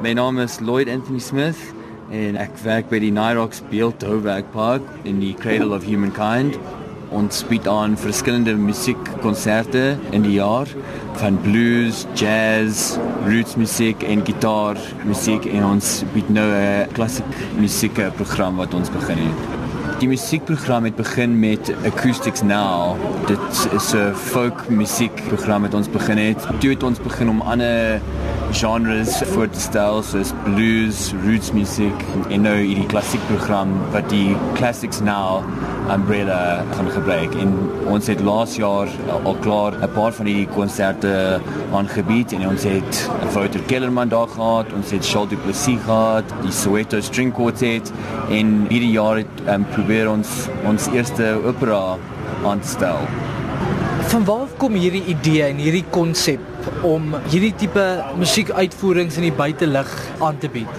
My naam is Lloyd Anthony Smith en ek werk by die Nyrox Beeldhouwerkpark in die Cradle of Humankind. Ons bied aan verskillende musiekkonserte in die jaar van blues, jazz, roots musiek en gitaar musiek en ons bied nou 'n klassiek musiekprogram wat ons begin het. Die musiekprogram het begin met Acoustics Now. Dit is 'n folk musiekprogram wat ons begin het. Toe het ons begin om ander genres voor te stel soos blues, roots musiek en nou hierdie klassiekprogram wat die Classics Now umbrella gaan gebruik. En ons het laas jaar al klaar 'n paar van hierdie konserte aangebied en ons het Wouter Kellerman daar gehad, ons het Charles Duplessis gehad, die Soweto String Quartet en hierdie jaar um, probeer ons ons eerste opera aanstel. Van waar kom hierdie idee en hierdie konsep om hierdie tipe musiekuitvoerings in die buitelug aan te bied?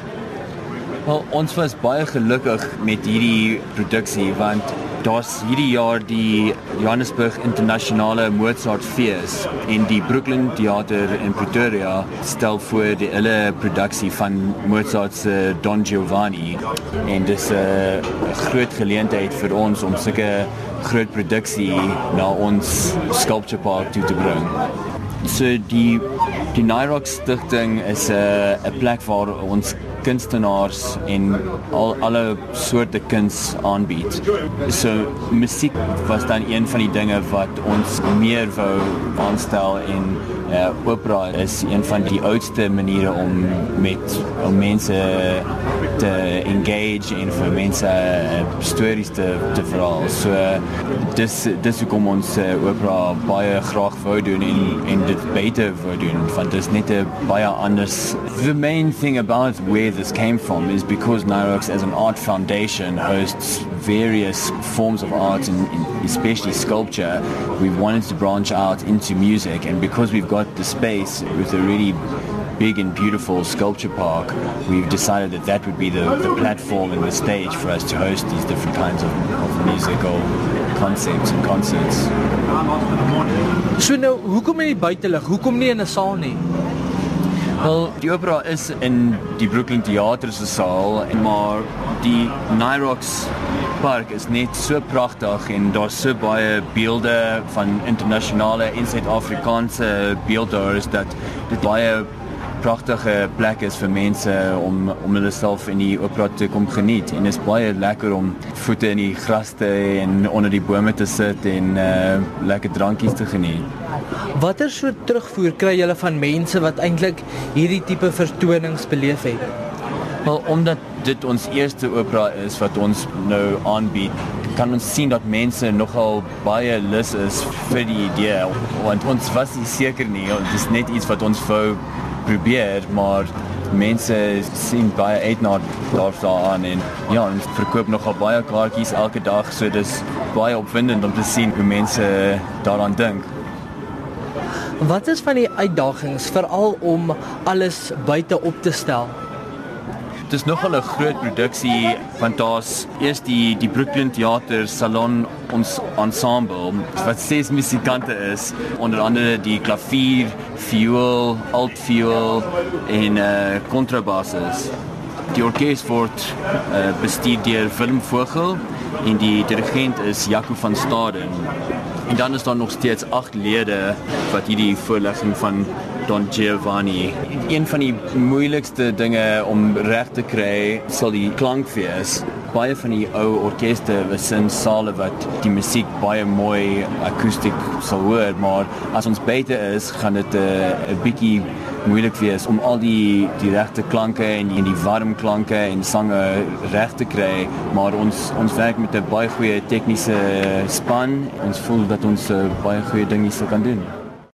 Wel, ons was baie gelukkig met hierdie produksie want daar's hierdie jaar die Johannesburg Internasionale Mozart Fees en die Brooklyn Theater in Pretoria stel voor die hele produksie van Mozart se Don Giovanni en dis 'n groot geleentheid vir ons om sulke groot produksie na ons sculpture park toe te bring. So die die Nyrox stigting is 'n 'n plek waar ons kunstenaars en al alle soorte kuns aanbied. So musiek was dan een van die dinge wat ons meer wou aanstel en uh, opera is een van die oudste maniere om met om mense te engage en vir mense uh, stories te te vertel. So dis dis hoekom ons uh, opera baie graag wou doen en en dit beter wou doen want dit is net 'n baie anders. The main thing about where this came from is because Nyrox as an art foundation hosts various forms of art and, and especially sculpture. We wanted to branch out into music and because we've got the space with a really big and beautiful sculpture park, we've decided that that would be the, the platform and the stage for us to host these different kinds of, of musical concepts and concerts. So nou, hoekom in die buitelug? Hoekom nie in 'n saal nie? Wel, die opera is in die Brooklyn Theater se saal, maar die Nyrox park is net so pragtig en daar's so baie beelde van internasionale en Suid-Afrikaanse beeldhouers dat dit baie pragtige plek is vir mense om om hulle self in die opera te kom geniet en dit is baie lekker om voete in die gras te en onder die bome te sit en uh, lekker drankies te geniet. Watter soort terugvoer kry julle van mense wat eintlik hierdie tipe vertonings beleef het? Wel omdat dit ons eerste opera is wat ons nou aanbied, kan ons sien dat mense nogal baie lus is vir die idee. Want ons was nie seker nie, dit is net iets wat ons wou probeer, maar mense sien baie uit na daaraan en ja, ons verkoop nogal baie kaartjies elke dag, so dis baie opwindend om te sien hoe mense daaraan dink. Wat is van die uitdagings veral om alles buite op te stel? Dit is nogal 'n groot produksie want daar's eers die die Brooklyn Theater Salon ons ensemble wat ses musikante is onder andere die klavier, viool, altviool en 'n uh, kontrabassus. Die orkes word uh, bestuur deur Willem Vogel en die dirigent is Jaco van Staden. En dan is daar nog steeds 8 lede wat hierdie voorlegging van Don Giovanni. Een van die moeilikste dinge om reg te kry sal die klank wees. Baie van die ou orkeste was in sale wat die musiek baie mooi akoestiek sal hoor, maar as ons buite is, gaan dit 'n uh, bietjie moeilik wees om al die die regte klanke en die, die warm klanke en sange reg te kry, maar ons ons werk met 'n baie goeie tegniese span. Ons voel dat ons uh, baie goeie dinge kan doen.